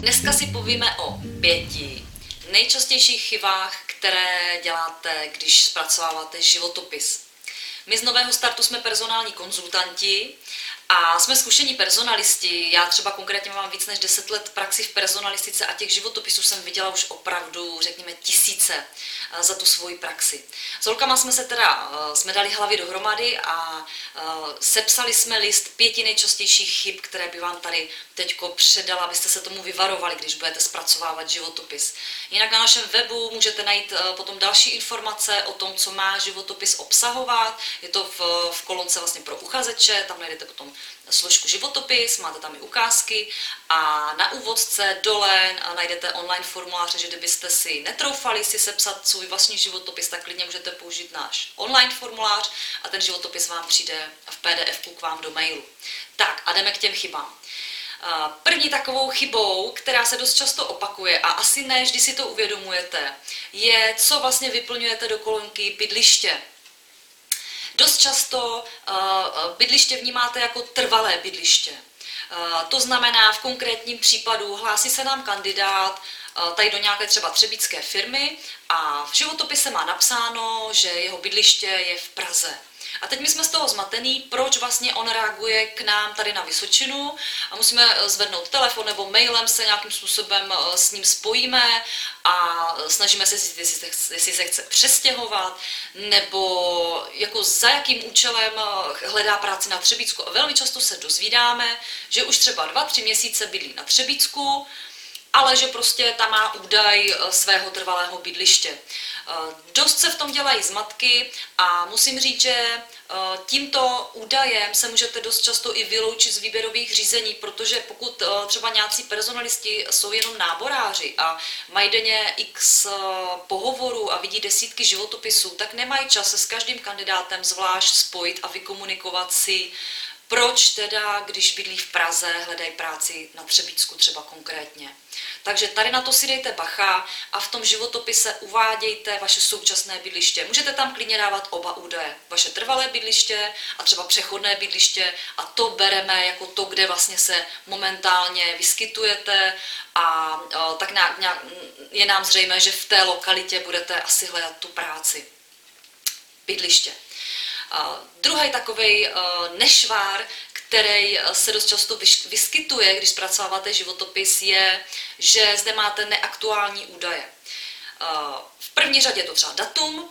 Dneska si povíme o pěti nejčastějších chybách, které děláte, když zpracováváte životopis. My z Nového startu jsme personální konzultanti a jsme zkušení personalisti. Já třeba konkrétně mám víc než 10 let praxi v personalistice a těch životopisů jsem viděla už opravdu, řekněme, tisíce za tu svoji praxi. S holkama jsme se teda, eh, jsme dali hlavy dohromady a eh, sepsali jsme list pěti nejčastějších chyb, které by vám tady teďko předala, abyste se tomu vyvarovali, když budete zpracovávat životopis. Jinak na našem webu můžete najít potom další informace o tom, co má životopis obsahovat. Je to v, v kolonce vlastně pro uchazeče, tam najdete potom složku životopis, máte tam i ukázky a na úvodce dole najdete online formuláře, že kdybyste si netroufali si sepsat svůj vlastní životopis, tak klidně můžete použít náš online formulář a ten životopis vám přijde v PDF k vám do mailu. Tak a jdeme k těm chybám. První takovou chybou, která se dost často opakuje a asi ne vždy si to uvědomujete, je, co vlastně vyplňujete do kolonky bydliště. Dost často eh, bydliště vnímáte jako trvalé bydliště. Eh, to znamená, v konkrétním případu hlásí se nám kandidát eh, tady do nějaké třeba třebícké firmy a v životopise má napsáno, že jeho bydliště je v Praze. A teď my jsme z toho zmatený, proč vlastně on reaguje k nám tady na Vysočinu a musíme zvednout telefon nebo mailem se nějakým způsobem eh, s ním spojíme a snažíme se jestli se, chce přestěhovat nebo jako za jakým účelem eh, hledá práci na Třebícku. A velmi často se dozvídáme, že už třeba dva, tři měsíce bydlí na Třebícku, ale že prostě tam má údaj eh, svého trvalého bydliště. Eh, dost se v tom dělají zmatky a musím říct, že eh, tímto údajem se můžete dost často i vyloučit z výběrových řízení, protože pokud třeba nějací personalisti jsou jenom náboráři a mají denně x pohovorů a vidí desítky životopisů, tak nemají čas se s každým kandidátem zvlášť spojit a vykomunikovat si proč teda, když bydlí v Praze, hledají práci na Třebícku třeba konkrétně. Takže tady na to si dejte bacha a v tom životopise uvádějte vaše současné bydliště. Můžete tam klidně dávat oba údaje. Vaše trvalé bydliště a třeba přechodné bydliště a to bereme jako to, kde vlastně se momentálně vyskytujete a tak nějak, nějak je nám zřejmé, že v té lokalitě budete asi hledat tu práci. Bydliště. Druhý takový eh, nešvár, který eh, se dost často vyskytuje, když zpracováváte životopis, je, že zde máte neaktuální údaje. Eh, v první řadě je to třeba datum,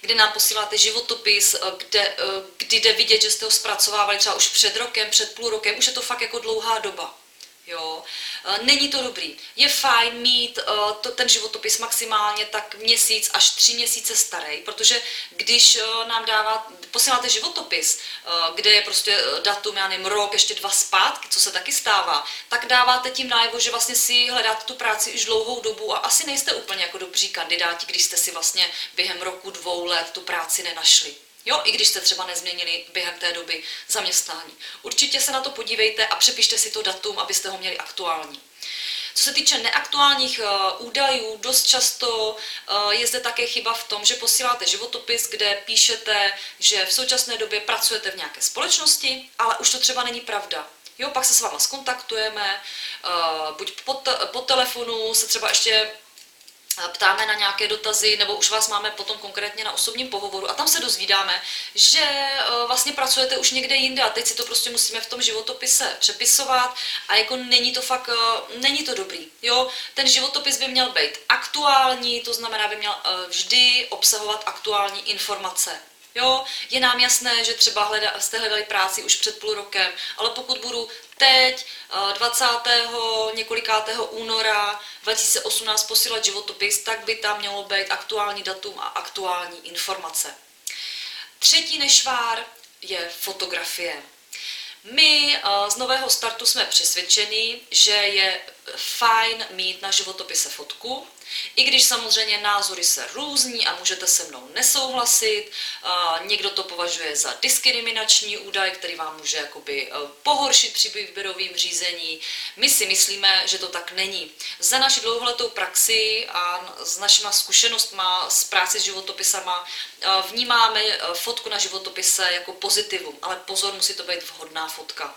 kde nám posíláte životopis, kde, kdy jde vidět, že jste ho zpracovávali třeba už před rokem, před půl rokem, už je to fakt jako dlouhá doba. Jo. E, není to dobrý. Je fajn mít uh, to, ten životopis maximálně tak měsíc až tři měsíce starý, protože když uh, nám dává, posíláte životopis, kde je prostě datum, já nevím, rok, ještě dva zpátky, co se taky stává, tak dáváte tím najevo, že vlastně si hledáte tu práci už dlouhou dobu a asi nejste úplně jako dobří kandidáti, když jste si vlastně během roku, dvou let tu práci nenašli. Jo, i když jste třeba nezměnili během té doby zaměstnání. Určitě se na to podívejte a přepište si to datum, abyste ho měli aktuální. Co se týče neaktuálních uh, údajů, dost často uh, je zde také chyba v tom, že posíláte životopis, kde píšete, že v současné době pracujete v nějaké společnosti, ale už to třeba není pravda. Jo, pak se s váma skontaktujeme, uh, buď po, te- po telefonu se třeba ještě ptáme na nějaké dotazy, nebo už vás máme potom konkrétně na osobním pohovoru a tam se dozvídáme, že e, vlastně pracujete už někde jinde a teď si to prostě musíme v tom životopise přepisovat a jako není to fakt, e, není to dobrý. Jo, ten životopis by měl být aktuální, to znamená, by měl e, vždy obsahovat aktuální informace. Jo, je nám jasné, že třeba hleda, jste hledali práci už před půl rokem, ale pokud budu teď 20. několikátého února 2018 posílat životopis, tak by tam mělo být aktuální datum a aktuální informace. Třetí nešvár je fotografie. My z nového startu jsme přesvědčeni, že je fajn mít na životopise fotku, i když samozřejmě názory se různí a můžete se mnou nesouhlasit, někdo to považuje za diskriminační údaj, který vám může jakoby e, pohoršit při výběrovém řízení. My si myslíme, že to tak není. Za naši dlouholetou praxi a s našima zkušenostma z práce s životopisama e, vnímáme fotku na životopise jako pozitivum, ale pozor, musí to být vhodná fotka.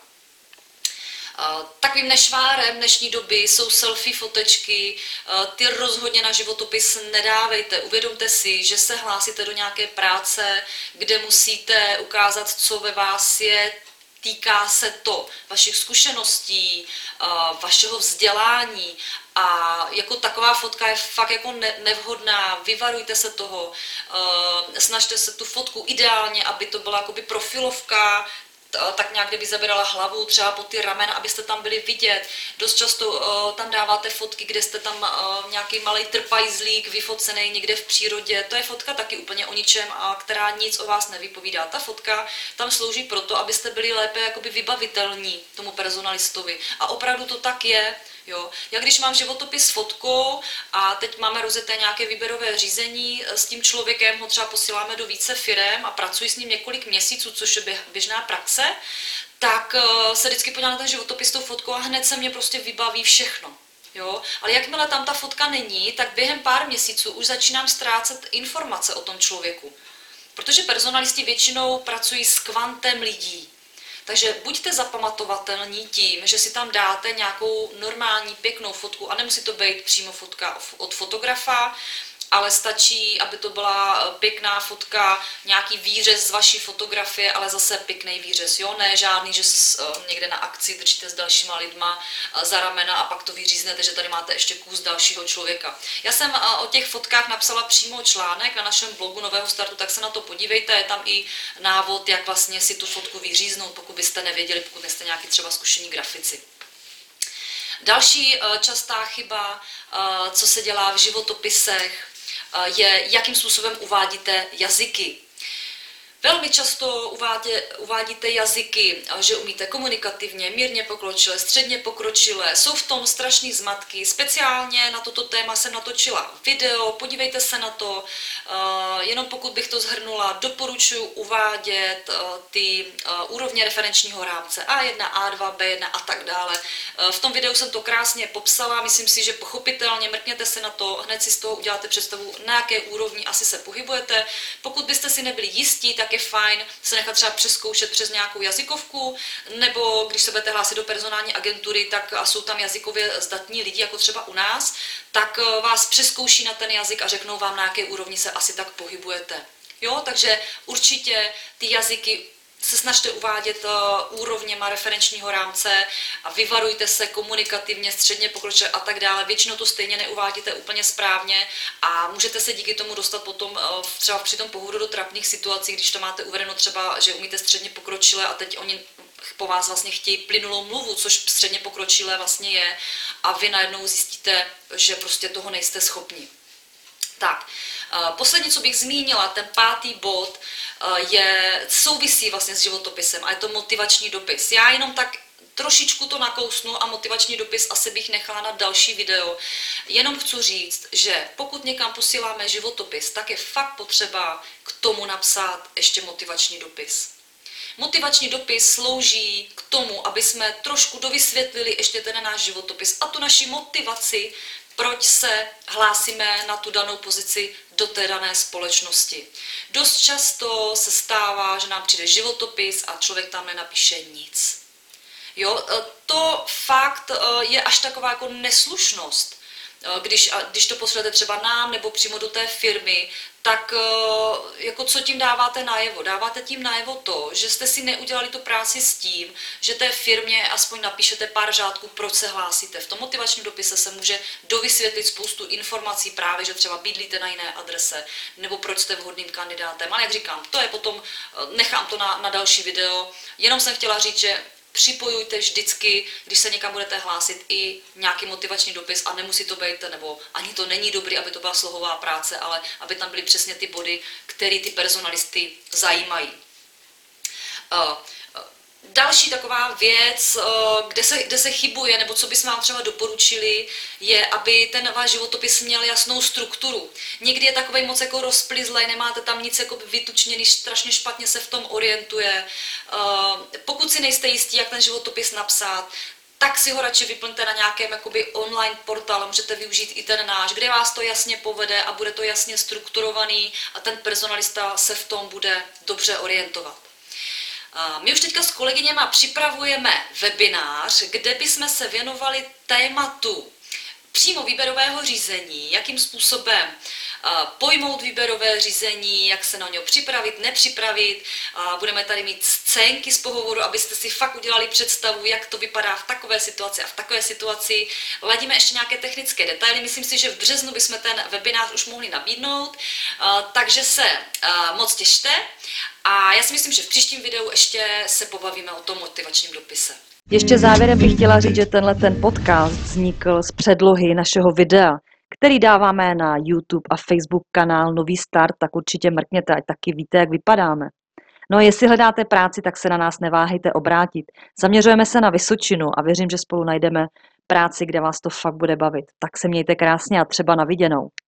Takovým nešvárem dnešní doby jsou selfie fotečky, ty rozhodně na životopis nedávejte. Uvědomte si, že se hlásíte do nějaké práce, kde musíte ukázat, co ve vás je, týká se to vašich zkušeností, vašeho vzdělání. A jako taková fotka je fakt jako nevhodná, vyvarujte se toho, snažte se tu fotku ideálně, aby to byla jakoby profilovka, tak nějak, kdyby zabírala hlavu, třeba pod ty ramena, abyste tam byli vidět. Dost často uh, tam dáváte fotky, kde jste tam uh, nějaký malý trpajzlík vyfocený někde v přírodě. To je fotka taky úplně o ničem, a která nic o vás nevypovídá. Ta fotka tam slouží proto, abyste byli lépe jakoby vybavitelní tomu personalistovi. A opravdu to tak je. Jo. Já když mám životopis s fotkou a teď máme rozjeté nějaké výběrové řízení s tím člověkem, ho třeba posíláme do více firem a pracuji s ním několik měsíců, což je běžná praxe, tak eh, se vždycky podívám na ten životopis tou fotkou a hned se mě prostě vybaví všechno. Jo? Ale jakmile tam ta fotka není, tak během pár měsíců už začínám ztrácet informace o tom člověku. Protože personalisti většinou pracují s kvantem lidí. Takže buďte zapamatovatelní tím, že si tam dáte nějakou normální pěknou fotku a nemusí to být přímo fotka od fotografa, ale stačí, aby to byla eh, pěkná fotka, nějaký výřez z vaší fotografie, ale zase pěkný výřez, jo, ne žádný, že eh, někde na akci držíte s dalšíma lidma eh, za ramena a pak to vyříznete, že tady máte ještě kus dalšího člověka. Já jsem o těch fotkách napsala přímo článek na našem blogu Nového startu, tak se na to podívejte, je tam i návod, jak vlastně si tu fotku vyříznout, pokud byste nevěděli, pokud nejste nějaký třeba zkušení grafici. Další častá chyba, co se dělá v životopisech, je, jakým způsobem uvádíte jazyky. Velmi často uvádě, uvádíte jazyky, že umíte komunikativně, mírně pokročilé, středně pokročilé. Jsou v tom strašný zmatky. Speciálně na toto téma jsem natočila video, podívejte se na to. Jenom pokud bych to zhrnula, doporučuji uvádět ty úrovně referenčního rámce A1, A2, B1 a tak dále. V tom videu jsem to krásně popsala, myslím si, že pochopitelně mrkněte se na to, hned si z toho uděláte představu, na jaké úrovni asi se pohybujete. Pokud byste si nebyli jistí, tak je fajn se nechat třeba přeskoušet přes nějakou jazykovku, nebo když se budete hlásit do personální agentury, tak a jsou tam jazykově zdatní lidi, jako třeba u nás, tak eh, vás přeskouší na ten jazyk a řeknou vám, na jaké úrovni se asi tak pohybujete. Jo, takže určitě ty jazyky se snažte uvádět uh, úrovněma referenčního rámce a vyvarujte se komunikativně, středně pokročilé a tak dále. Většinou to stejně neuvádíte úplně správně a můžete se díky tomu dostat potom uh, třeba při tom pohodu do trapných situací, když to máte uvedeno třeba, že umíte středně pokročilé a teď oni po vás vlastně chtějí plynulou mluvu, což středně pokročilé vlastně je a vy najednou zjistíte, že prostě toho nejste schopni. Tak, poslední, co bych zmínila, ten pátý bod, je, souvisí vlastně s životopisem a je to motivační dopis. Já jenom tak trošičku to nakousnu a motivační dopis asi bych nechala na další video. Jenom chci říct, že pokud někam posíláme životopis, tak je fakt potřeba k tomu napsat ještě motivační dopis. Motivační dopis slouží k tomu, aby jsme trošku dovysvětlili ještě ten náš životopis a tu naši motivaci proč se hlásíme na tu danou pozici do té dané společnosti. Dost často se stává, že nám přijde životopis a člověk tam nenapíše nic. Jo, e, to fakt e, je až taková jako neslušnost. E, když, když to pošlete třeba nám nebo přímo do té firmy, tak eh, jako co tím dáváte najevo? Dáváte tím najevo to, že jste si neudělali tu práci s tím, že té firmě aspoň napíšete pár řádků, proč se hlásíte. V tom motivačním dopise se může dovysvětlit spoustu informací právě, že třeba bydlíte na jiné adrese, nebo proč jste vhodným kandidátem. Ale jak říkám, to je potom, eh, nechám to na, na další video. Jenom jsem chtěla říct, že připojujte vždycky, když se někam budete hlásit, i nějaký motivační dopis a nemusí to být, nebo ani to není dobrý, aby to byla slohová práce, ale aby tam byly přesně ty body, které ty personalisty zajímají. Uh, Další taková věc, eh, kde se, kde se chybuje, nebo co bychom vám třeba doporučili, je, aby ten váš životopis měl jasnou strukturu. Někdy je takový moc jako rozplizlej, nemáte tam nic jako vytučněný, strašně špatně se v tom orientuje. Eh, pokud si nejste jistí, jak ten životopis napsat, tak si ho radši vyplňte na nějakém jakoby online portálu, můžete využít i ten náš, kde vás to jasně povede a bude to jasně strukturovaný a ten personalista se v tom bude dobře orientovat. My už teďka s kolegyněma připravujeme webinář, kde bychom se věnovali tématu přímo výběrového řízení, jakým způsobem pojmout výběrové řízení, jak se na něj připravit, nepřipravit. Budeme tady mít scénky z pohovoru, abyste si fakt udělali představu, jak to vypadá v takové situaci a v takové situaci. Ladíme ještě nějaké technické detaily. Myslím si, že v březnu bychom ten webinář už mohli nabídnout, takže se moc těšte. A já si myslím, že v příštím videu ještě se pobavíme o tom motivačním dopise. Ještě závěrem bych chtěla říct, že tenhle ten podcast vznikl z předlohy našeho videa, který dáváme na YouTube a Facebook kanál Nový start, tak určitě mrkněte, ať taky víte, jak vypadáme. No a jestli hledáte práci, tak se na nás neváhejte obrátit. Zaměřujeme se na Vysočinu a věřím, že spolu najdeme práci, kde vás to fakt bude bavit. Tak se mějte krásně a třeba na viděnou.